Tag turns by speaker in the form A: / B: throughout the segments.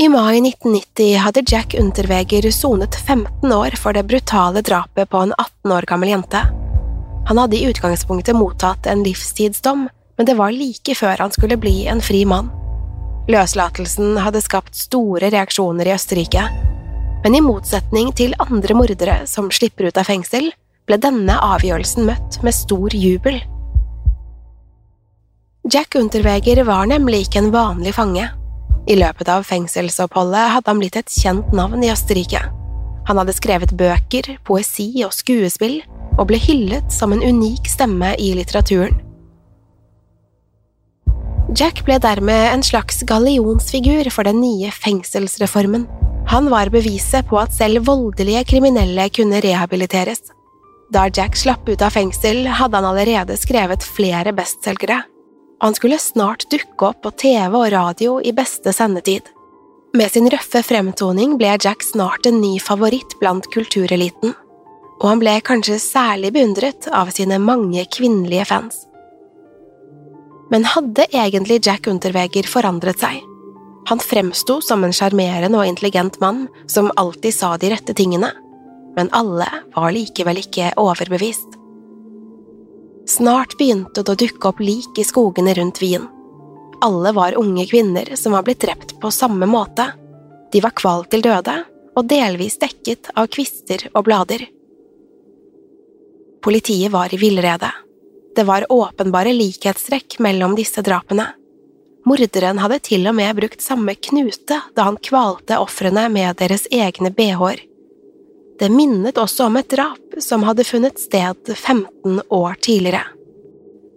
A: I mai 1990 hadde Jack Unterweger sonet 15 år for det brutale drapet på en 18 år gammel jente. Han hadde i utgangspunktet mottatt en livstidsdom, men det var like før han skulle bli en fri mann. Løslatelsen hadde skapt store reaksjoner i Østerrike, men i motsetning til andre mordere som slipper ut av fengsel, ble denne avgjørelsen møtt med stor jubel. Jack Unterweger var nemlig ikke en vanlig fange. I løpet av fengselsoppholdet hadde han blitt et kjent navn i Østerrike. Han hadde skrevet bøker, poesi og skuespill, og ble hyllet som en unik stemme i litteraturen. Jack ble dermed en slags gallionsfigur for den nye fengselsreformen. Han var beviset på at selv voldelige kriminelle kunne rehabiliteres. Da Jack slapp ut av fengsel, hadde han allerede skrevet flere bestselgere han skulle snart dukke opp på TV og radio i beste sendetid. Med sin røffe fremtoning ble Jack snart en ny favoritt blant kultureliten, og han ble kanskje særlig beundret av sine mange kvinnelige fans. Men hadde egentlig Jack Unterweger forandret seg? Han fremsto som en sjarmerende og intelligent mann som alltid sa de rette tingene, men alle var likevel ikke overbevist. Snart begynte det å dukke opp lik i skogene rundt Wien. Alle var unge kvinner som var blitt drept på samme måte. De var kvalt til døde og delvis dekket av kvister og blader. Politiet var i villrede. Det var åpenbare likhetstrekk mellom disse drapene. Morderen hadde til og med brukt samme knute da han kvalte ofrene med deres egne bh-er. Det minnet også om et drap som hadde funnet sted 15 år tidligere.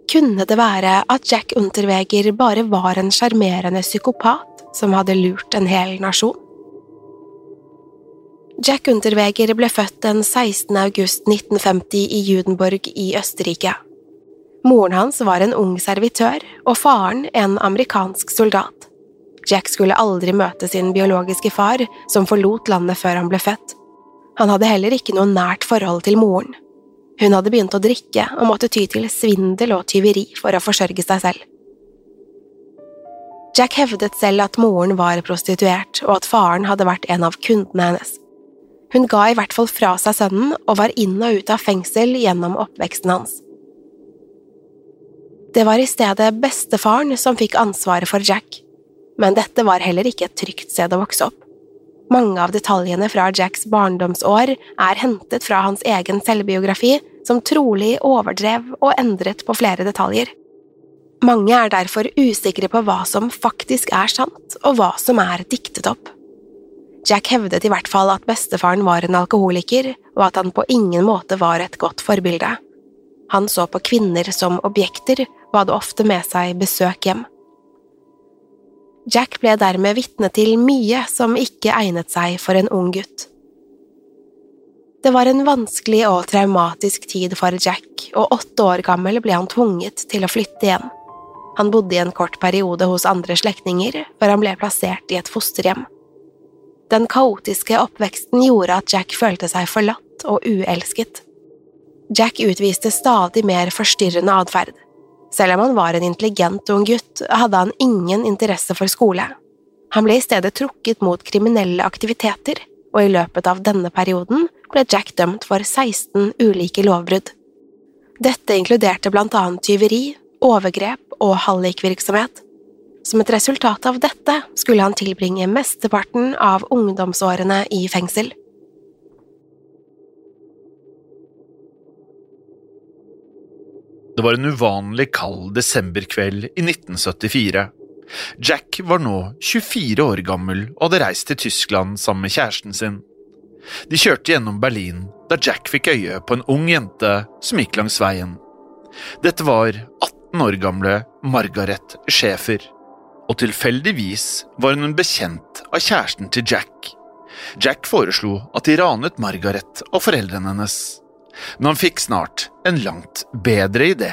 A: Kunne det være at Jack Unterweger bare var en sjarmerende psykopat som hadde lurt en hel nasjon? Jack Unterweger ble født den 16. august 1950 i Judenborg i Østerrike. Moren hans var en ung servitør, og faren en amerikansk soldat. Jack skulle aldri møte sin biologiske far, som forlot landet før han ble født. Han hadde heller ikke noe nært forhold til moren. Hun hadde begynt å drikke og måtte ty til svindel og tyveri for å forsørge seg selv. Jack hevdet selv at moren var prostituert, og at faren hadde vært en av kundene hennes. Hun ga i hvert fall fra seg sønnen og var inn og ut av fengsel gjennom oppveksten hans. Det var i stedet bestefaren som fikk ansvaret for Jack, men dette var heller ikke et trygt sted å vokse opp. Mange av detaljene fra Jacks barndomsår er hentet fra hans egen selvbiografi, som trolig overdrev og endret på flere detaljer. Mange er derfor usikre på hva som faktisk er sant, og hva som er diktet opp. Jack hevdet i hvert fall at bestefaren var en alkoholiker, og at han på ingen måte var et godt forbilde. Han så på kvinner som objekter, og hadde ofte med seg besøk hjem. Jack ble dermed vitne til mye som ikke egnet seg for en ung gutt. Det var en vanskelig og traumatisk tid for Jack, og åtte år gammel ble han tvunget til å flytte igjen. Han bodde i en kort periode hos andre slektninger, før han ble plassert i et fosterhjem. Den kaotiske oppveksten gjorde at Jack følte seg forlatt og uelsket. Jack utviste stadig mer forstyrrende atferd. Selv om han var en intelligent ung gutt, hadde han ingen interesse for skole. Han ble i stedet trukket mot kriminelle aktiviteter, og i løpet av denne perioden ble Jack dømt for 16 ulike lovbrudd. Dette inkluderte blant annet tyveri, overgrep og hallikvirksomhet. Som et resultat av dette skulle han tilbringe mesteparten av ungdomsårene i fengsel.
B: Det var en uvanlig kald desemberkveld i 1974. Jack var nå 24 år gammel og hadde reist til Tyskland sammen med kjæresten sin. De kjørte gjennom Berlin da Jack fikk øye på en ung jente som gikk langs veien. Dette var 18 år gamle Margaret Schäfer og tilfeldigvis var hun en bekjent av kjæresten til Jack. Jack foreslo at de ranet Margaret og foreldrene hennes, men han fikk snart en langt bedre idé.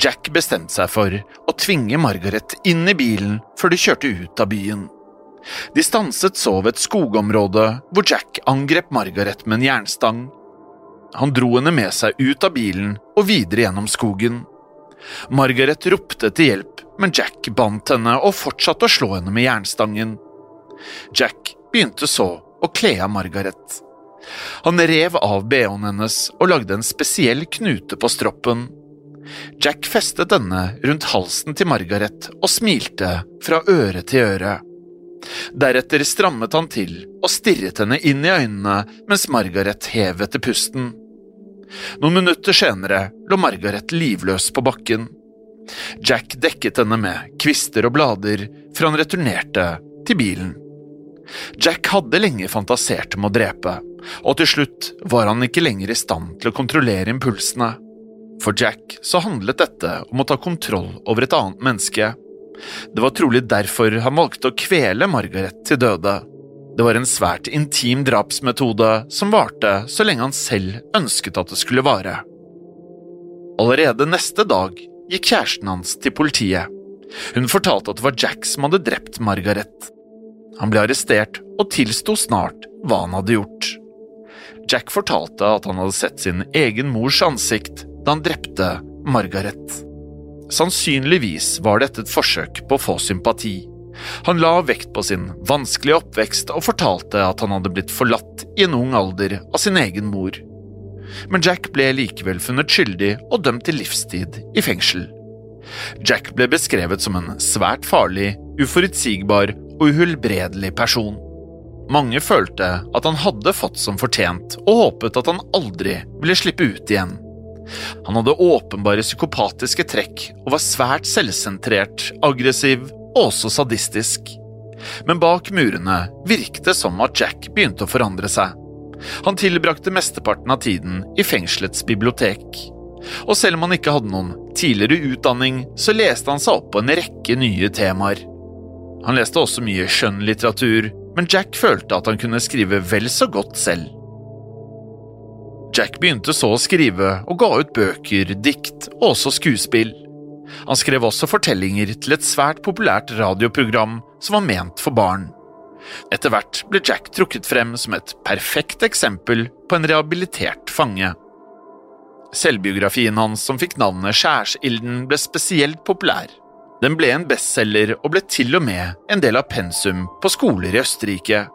B: Jack bestemte seg for å tvinge Margaret inn i bilen før de kjørte ut av byen. De stanset så ved et skogområde hvor Jack angrep Margaret med en jernstang. Han dro henne med seg ut av bilen og videre gjennom skogen. Margaret ropte til hjelp, men Jack bandt henne og fortsatte å slå henne med jernstangen. Jack begynte så å kle av Margaret. Han rev av bh-en hennes og lagde en spesiell knute på stroppen. Jack festet denne rundt halsen til Margaret og smilte fra øre til øre. Deretter strammet han til og stirret henne inn i øynene mens Margaret hev etter pusten. Noen minutter senere lå Margaret livløs på bakken. Jack dekket henne med kvister og blader før han returnerte til bilen. Jack hadde lenge fantasert om å drepe, og til slutt var han ikke lenger i stand til å kontrollere impulsene. For Jack så handlet dette om å ta kontroll over et annet menneske. Det var trolig derfor han valgte å kvele Margaret til døde. Det var en svært intim drapsmetode som varte så lenge han selv ønsket at det skulle vare. Allerede neste dag gikk kjæresten hans til politiet. Hun fortalte at det var Jack som hadde drept Margaret. Han ble arrestert og tilsto snart hva han hadde gjort. Jack fortalte at han hadde sett sin egen mors ansikt da han drepte Margaret. Sannsynligvis var dette et forsøk på å få sympati. Han la vekt på sin vanskelige oppvekst og fortalte at han hadde blitt forlatt i en ung alder av sin egen mor. Men Jack ble likevel funnet skyldig og dømt til livstid i fengsel. Jack ble beskrevet som en svært farlig, uforutsigbar og uhelbredelig person. Mange følte at han hadde fått som fortjent, og håpet at han aldri ville slippe ut igjen. Han hadde åpenbare psykopatiske trekk og var svært selvsentrert, aggressiv og også sadistisk. Men bak murene virket det som at Jack begynte å forandre seg. Han tilbrakte mesteparten av tiden i fengselets bibliotek. Og selv om han ikke hadde noen tidligere utdanning, så leste han seg opp på en rekke nye temaer. Han leste også mye skjønnlitteratur, men Jack følte at han kunne skrive vel så godt selv. Jack begynte så å skrive og ga ut bøker, dikt og også skuespill. Han skrev også fortellinger til et svært populært radioprogram som var ment for barn. Etter hvert ble Jack trukket frem som et perfekt eksempel på en rehabilitert fange. Selvbiografien hans som fikk navnet Skjærsilden, ble spesielt populær. Den ble en bestselger og ble til og med en del av pensum på skoler i Østerrike.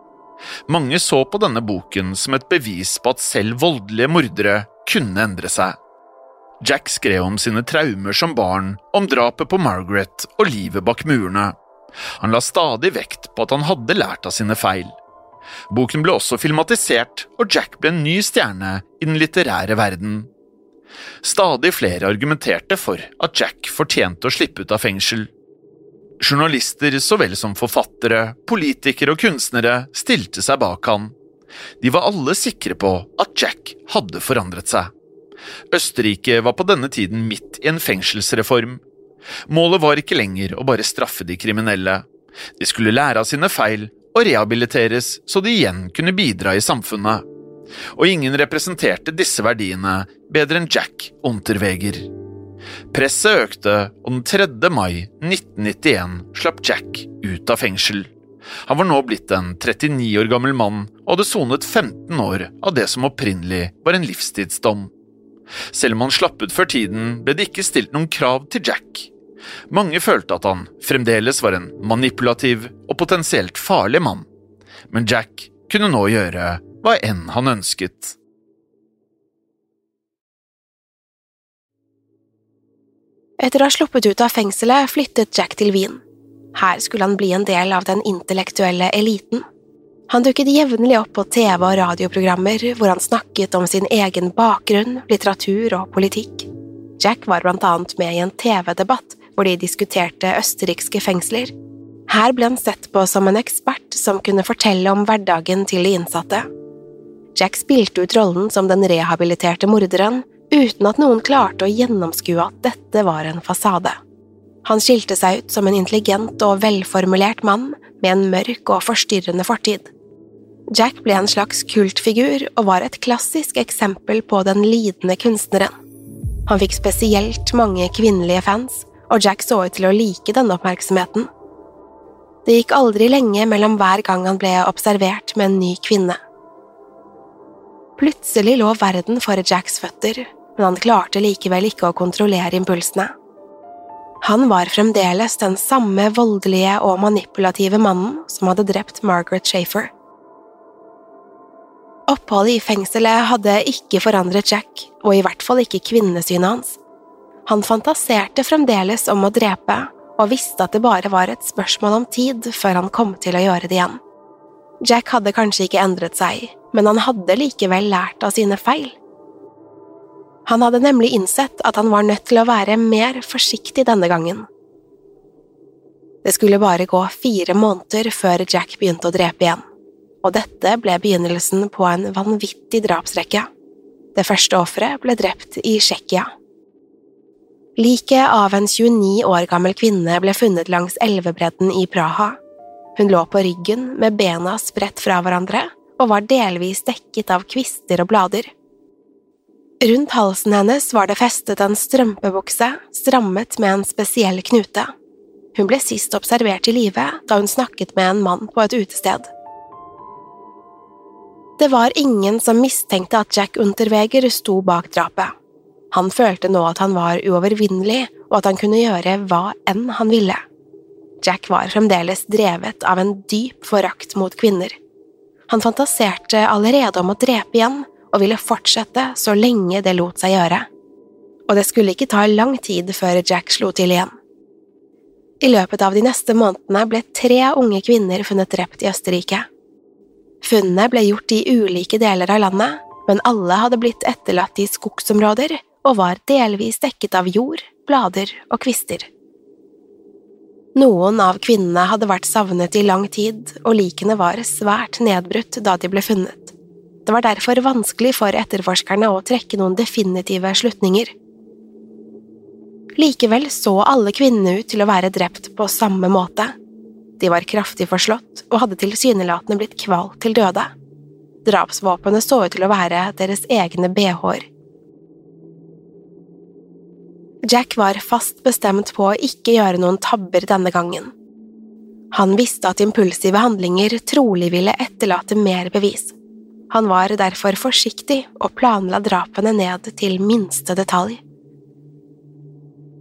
B: Mange så på denne boken som et bevis på at selv voldelige mordere kunne endre seg. Jack skrev om sine traumer som barn, om drapet på Margaret og livet bak murene. Han la stadig vekt på at han hadde lært av sine feil. Boken ble også filmatisert, og Jack ble en ny stjerne i den litterære verden. Stadig flere argumenterte for at Jack fortjente å slippe ut av fengsel. Journalister så vel som forfattere, politikere og kunstnere stilte seg bak han. De var alle sikre på at Jack hadde forandret seg. Østerrike var på denne tiden midt i en fengselsreform. Målet var ikke lenger å bare straffe de kriminelle. De skulle lære av sine feil og rehabiliteres så de igjen kunne bidra i samfunnet. Og ingen representerte disse verdiene bedre enn Jack Unterweger. Presset økte, og den 3. mai 1991 slapp Jack ut av fengsel. Han var nå blitt en 39 år gammel mann og hadde sonet 15 år av det som opprinnelig var en livstidsdom. Selv om han slapp ut før tiden, ble det ikke stilt noen krav til Jack. Mange følte at han fremdeles var en manipulativ og potensielt farlig mann, men Jack kunne nå gjøre hva enn han ønsket.
A: Etter å ha sluppet ut av fengselet flyttet Jack til Wien. Her skulle han bli en del av den intellektuelle eliten. Han dukket jevnlig opp på TV- og radioprogrammer hvor han snakket om sin egen bakgrunn, litteratur og politikk. Jack var blant annet med i en TV-debatt hvor de diskuterte østerrikske fengsler. Her ble han sett på som en ekspert som kunne fortelle om hverdagen til de innsatte. Jack spilte ut rollen som den rehabiliterte morderen, uten at noen klarte å gjennomskue at dette var en fasade. Han skilte seg ut som en intelligent og velformulert mann med en mørk og forstyrrende fortid. Jack ble en slags kultfigur og var et klassisk eksempel på den lidende kunstneren. Han fikk spesielt mange kvinnelige fans, og Jack så ut til å like denne oppmerksomheten. Det gikk aldri lenge mellom hver gang han ble observert med en ny kvinne. Plutselig lå verden for Jacks føtter, men han klarte likevel ikke å kontrollere impulsene. Han var fremdeles den samme voldelige og manipulative mannen som hadde drept Margaret Shafer. Oppholdet i fengselet hadde ikke forandret Jack, og i hvert fall ikke kvinnesynet hans. Han fantaserte fremdeles om å drepe, og visste at det bare var et spørsmål om tid før han kom til å gjøre det igjen. Jack hadde kanskje ikke endret seg, men han hadde likevel lært av sine feil. Han hadde nemlig innsett at han var nødt til å være mer forsiktig denne gangen. Det skulle bare gå fire måneder før Jack begynte å drepe igjen og dette ble begynnelsen på en vanvittig drapsrekke. Det første offeret ble drept i Tsjekkia. Liket av en 29 år gammel kvinne ble funnet langs elvebredden i Praha. Hun lå på ryggen med bena spredt fra hverandre og var delvis dekket av kvister og blader. Rundt halsen hennes var det festet en strømpebukse strammet med en spesiell knute. Hun ble sist observert i live da hun snakket med en mann på et utested. Det var ingen som mistenkte at Jack Unterweger sto bak drapet. Han følte nå at han var uovervinnelig, og at han kunne gjøre hva enn han ville. Jack var fremdeles drevet av en dyp forakt mot kvinner. Han fantaserte allerede om å drepe igjen, og ville fortsette så lenge det lot seg gjøre. Og det skulle ikke ta lang tid før Jack slo til igjen. I løpet av de neste månedene ble tre unge kvinner funnet drept i Østerrike. Funnene ble gjort i ulike deler av landet, men alle hadde blitt etterlatt i skogsområder og var delvis dekket av jord, blader og kvister. Noen av kvinnene hadde vært savnet i lang tid, og likene var svært nedbrutt da de ble funnet. Det var derfor vanskelig for etterforskerne å trekke noen definitive slutninger. Likevel så alle kvinnene ut til å være drept på samme måte, de var kraftig forslått og hadde tilsynelatende blitt kvalt til døde. Drapsvåpenet så ut til å være deres egne bh-er. Jack var fast bestemt på å ikke gjøre noen tabber denne gangen. Han visste at impulsive handlinger trolig ville etterlate mer bevis. Han var derfor forsiktig og planla drapene ned til minste detalj.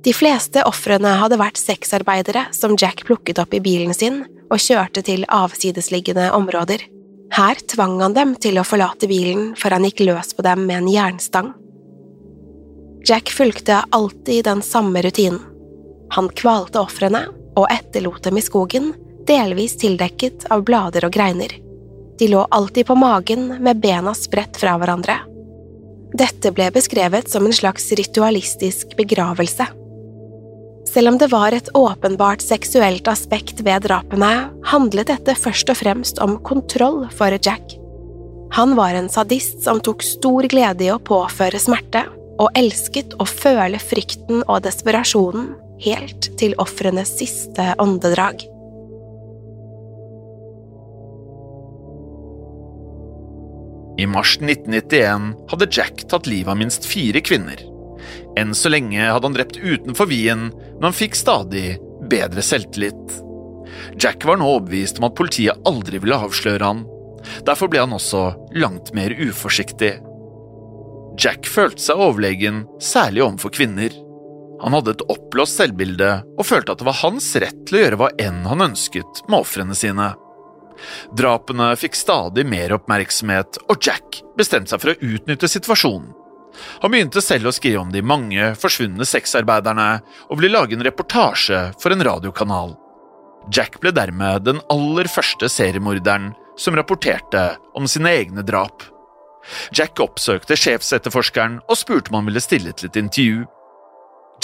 A: De fleste ofrene hadde vært sexarbeidere som Jack plukket opp i bilen sin og kjørte til avsidesliggende områder. Her tvang han dem til å forlate bilen før han gikk løs på dem med en jernstang. Jack fulgte alltid den samme rutinen. Han kvalte ofrene og etterlot dem i skogen, delvis tildekket av blader og greiner. De lå alltid på magen med bena spredt fra hverandre. Dette ble beskrevet som en slags ritualistisk begravelse. Selv om det var et åpenbart seksuelt aspekt ved drapene, handlet dette først og fremst om kontroll for Jack. Han var en sadist som tok stor glede i å påføre smerte, og elsket å føle frykten og desperasjonen helt til ofrenes siste åndedrag.
B: I mars 1991 hadde Jack tatt livet av minst fire kvinner. Enn så lenge hadde han drept utenfor Wien, men han fikk stadig bedre selvtillit. Jack var nå overbevist om at politiet aldri ville avsløre han. Derfor ble han også langt mer uforsiktig. Jack følte seg overlegen, særlig overfor kvinner. Han hadde et oppblåst selvbilde og følte at det var hans rett til å gjøre hva enn han ønsket med ofrene sine. Drapene fikk stadig mer oppmerksomhet, og Jack bestemte seg for å utnytte situasjonen. Han begynte selv å skrive om de mange forsvunne sexarbeiderne, og ville lage en reportasje for en radiokanal. Jack ble dermed den aller første seriemorderen som rapporterte om sine egne drap. Jack oppsøkte sjefsetterforskeren og spurte om han ville stille til et intervju.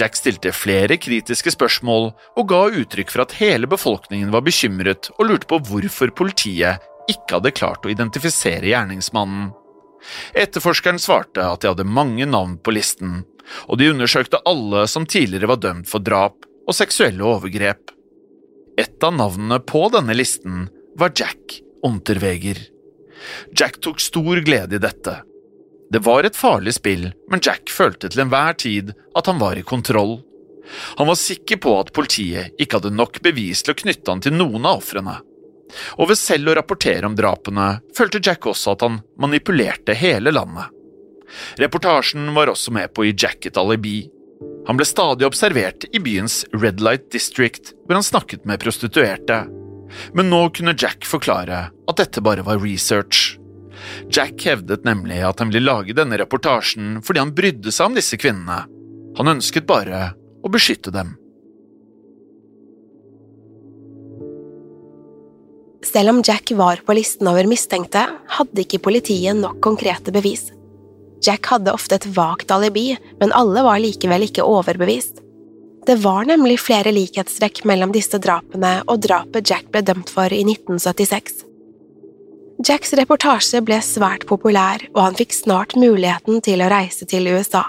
B: Jack stilte flere kritiske spørsmål og ga uttrykk for at hele befolkningen var bekymret og lurte på hvorfor politiet ikke hadde klart å identifisere gjerningsmannen. Etterforskeren svarte at de hadde mange navn på listen, og de undersøkte alle som tidligere var dømt for drap og seksuelle overgrep. Et av navnene på denne listen var Jack Unterweger. Jack tok stor glede i dette. Det var et farlig spill, men Jack følte til enhver tid at han var i kontroll. Han var sikker på at politiet ikke hadde nok bevis til å knytte han til noen av ofrene. Og ved selv å rapportere om drapene følte Jack også at han manipulerte hele landet. Reportasjen var også med på å gi Jack et alibi. Han ble stadig observert i byens Red Light District, hvor han snakket med prostituerte. Men nå kunne Jack forklare at dette bare var research. Jack hevdet nemlig at han ville lage denne reportasjen fordi han brydde seg om disse kvinnene. Han ønsket bare å beskytte dem.
A: Selv om Jack var på listen over mistenkte, hadde ikke politiet nok konkrete bevis. Jack hadde ofte et vagt alibi, men alle var likevel ikke overbevist. Det var nemlig flere likhetstrekk mellom disse drapene og drapet Jack ble dømt for i 1976. Jacks reportasje ble svært populær, og han fikk snart muligheten til å reise til USA.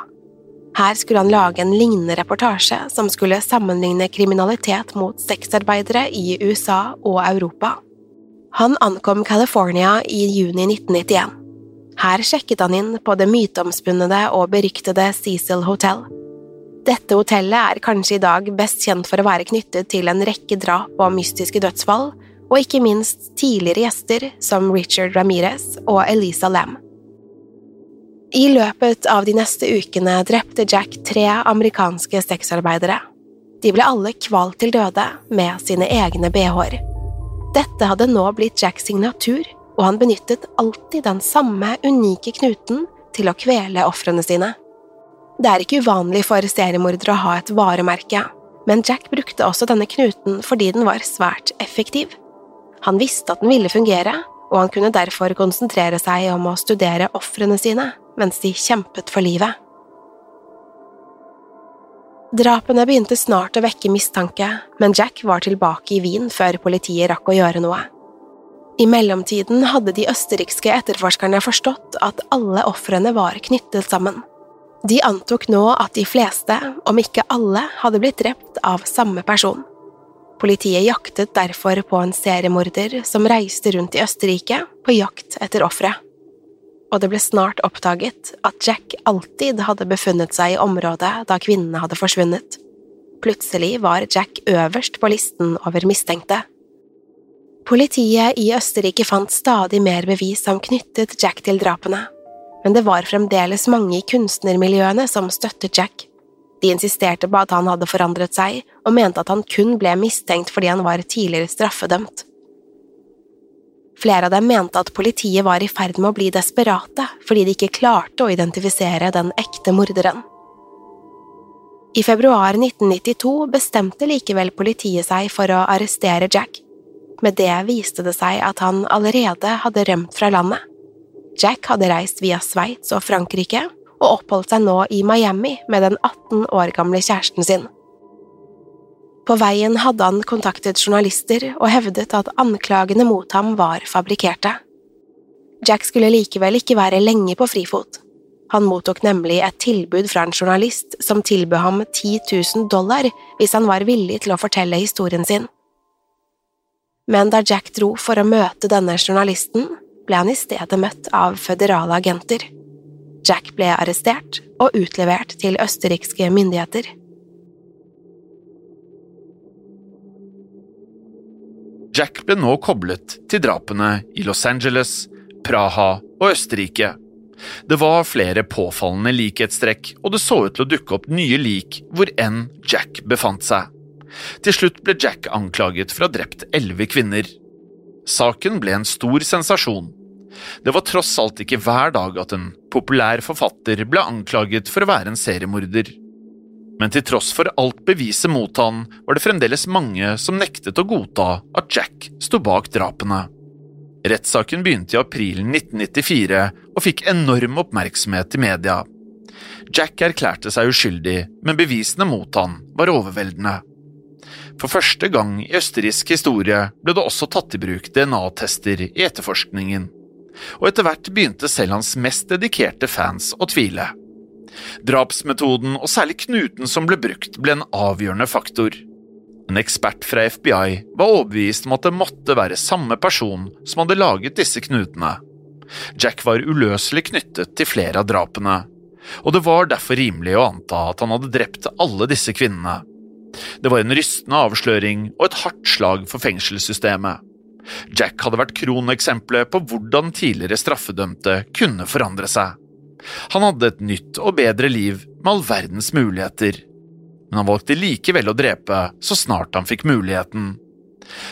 A: Her skulle han lage en lignende reportasje som skulle sammenligne kriminalitet mot sexarbeidere i USA og Europa. Han ankom California i juni 1991. Her sjekket han inn på det myteomspunnede og beryktede Cecil Hotel. Dette hotellet er kanskje i dag best kjent for å være knyttet til en rekke drap og mystiske dødsfall, og ikke minst tidligere gjester som Richard Ramirez og Elisa Lam. I løpet av de neste ukene drepte Jack tre amerikanske sexarbeidere. De ble alle kvalt til døde med sine egne bh-er. Dette hadde nå blitt Jacks signatur, og han benyttet alltid den samme unike knuten til å kvele ofrene sine. Det er ikke uvanlig for seriemordere å ha et varemerke, men Jack brukte også denne knuten fordi den var svært effektiv. Han visste at den ville fungere, og han kunne derfor konsentrere seg om å studere ofrene sine mens de kjempet for livet. Drapene begynte snart å vekke mistanke, men Jack var tilbake i Wien før politiet rakk å gjøre noe. I mellomtiden hadde de østerrikske etterforskerne forstått at alle ofrene var knyttet sammen. De antok nå at de fleste, om ikke alle, hadde blitt drept av samme person. Politiet jaktet derfor på en seriemorder som reiste rundt i Østerrike på jakt etter ofre og det ble snart oppdaget at Jack alltid hadde befunnet seg i området da kvinnene hadde forsvunnet. Plutselig var Jack øverst på listen over mistenkte. Politiet i Østerrike fant stadig mer bevis som knyttet Jack til drapene, men det var fremdeles mange i kunstnermiljøene som støttet Jack. De insisterte på at han hadde forandret seg, og mente at han kun ble mistenkt fordi han var tidligere straffedømt. Flere av dem mente at politiet var i ferd med å bli desperate fordi de ikke klarte å identifisere den ekte morderen. I februar 1992 bestemte likevel politiet seg for å arrestere Jack. Med det viste det seg at han allerede hadde rømt fra landet. Jack hadde reist via Sveits og Frankrike og oppholdt seg nå i Miami med den 18 år gamle kjæresten sin. På veien hadde han kontaktet journalister og hevdet at anklagene mot ham var fabrikkerte. Jack skulle likevel ikke være lenge på frifot. Han mottok nemlig et tilbud fra en journalist som tilbød ham 10 000 dollar hvis han var villig til å fortelle historien sin. Men da Jack dro for å møte denne journalisten, ble han i stedet møtt av føderale agenter. Jack ble arrestert og utlevert til østerrikske myndigheter.
B: Jack ble nå koblet til drapene i Los Angeles, Praha og Østerrike. Det var flere påfallende likhetstrekk, og det så ut til å dukke opp nye lik hvor enn Jack befant seg. Til slutt ble Jack anklaget for å ha drept elleve kvinner. Saken ble en stor sensasjon. Det var tross alt ikke hver dag at en populær forfatter ble anklaget for å være en seriemorder. Men til tross for alt beviset mot han, var det fremdeles mange som nektet å godta at Jack sto bak drapene. Rettssaken begynte i april 1994 og fikk enorm oppmerksomhet i media. Jack erklærte seg uskyldig, men bevisene mot han var overveldende. For første gang i østerriksk historie ble det også tatt i bruk DNA-tester i etterforskningen, og etter hvert begynte selv hans mest dedikerte fans å tvile. Drapsmetoden, og særlig knuten som ble brukt, ble en avgjørende faktor. En ekspert fra FBI var overbevist om at det måtte være samme person som hadde laget disse knutene. Jack var uløselig knyttet til flere av drapene, og det var derfor rimelig å anta at han hadde drept alle disse kvinnene. Det var en rystende avsløring og et hardt slag for fengselssystemet. Jack hadde vært kroneksempelet på hvordan tidligere straffedømte kunne forandre seg. Han hadde et nytt og bedre liv med all verdens muligheter, men han valgte likevel å drepe så snart han fikk muligheten.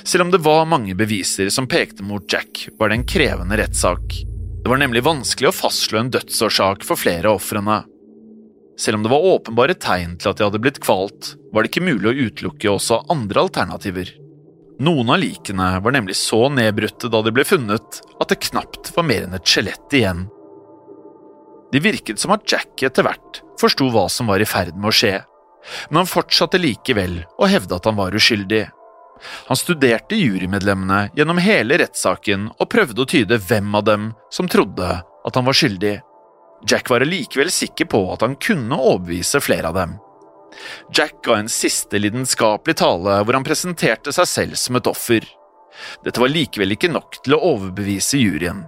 B: Selv om det var mange beviser som pekte mot Jack, var det en krevende rettssak. Det var nemlig vanskelig å fastslå en dødsårsak for flere av ofrene. Selv om det var åpenbare tegn til at de hadde blitt kvalt, var det ikke mulig å utelukke også andre alternativer. Noen av likene var nemlig så nedbrutte da de ble funnet, at det knapt var mer enn et skjelett igjen. Det virket som at Jack etter hvert forsto hva som var i ferd med å skje, men han fortsatte likevel å hevde at han var uskyldig. Han studerte jurymedlemmene gjennom hele rettssaken og prøvde å tyde hvem av dem som trodde at han var skyldig. Jack var allikevel sikker på at han kunne overbevise flere av dem. Jack ga en siste lidenskapelig tale hvor han presenterte seg selv som et offer. Dette var likevel ikke nok til å overbevise juryen.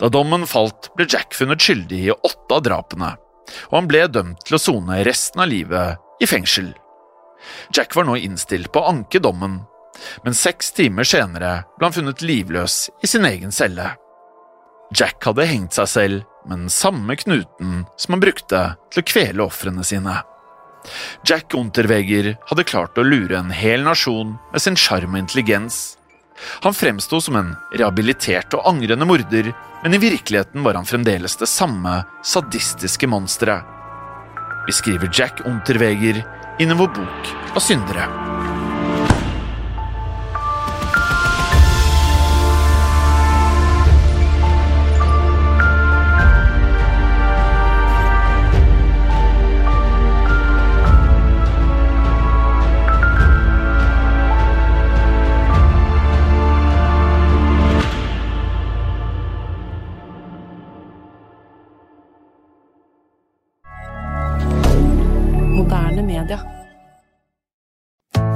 B: Da dommen falt, ble Jack funnet skyldig i åtte av drapene, og han ble dømt til å sone resten av livet i fengsel. Jack var nå innstilt på å anke dommen, men seks timer senere ble han funnet livløs i sin egen celle. Jack hadde hengt seg selv med den samme knuten som han brukte til å kvele ofrene sine. Jack Unterweger hadde klart å lure en hel nasjon med sin sjarm og intelligens, han fremsto som en rehabilitert og angrende morder, men i virkeligheten var han fremdeles det samme sadistiske monsteret. Vi skriver Jack Unterweger inn i vår bok av syndere.